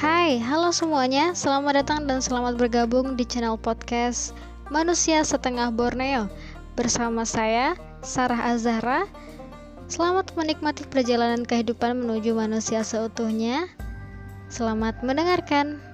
Hai, halo semuanya. Selamat datang dan selamat bergabung di channel podcast Manusia Setengah Borneo bersama saya Sarah Azhara. Selamat menikmati perjalanan kehidupan menuju manusia seutuhnya. Selamat mendengarkan.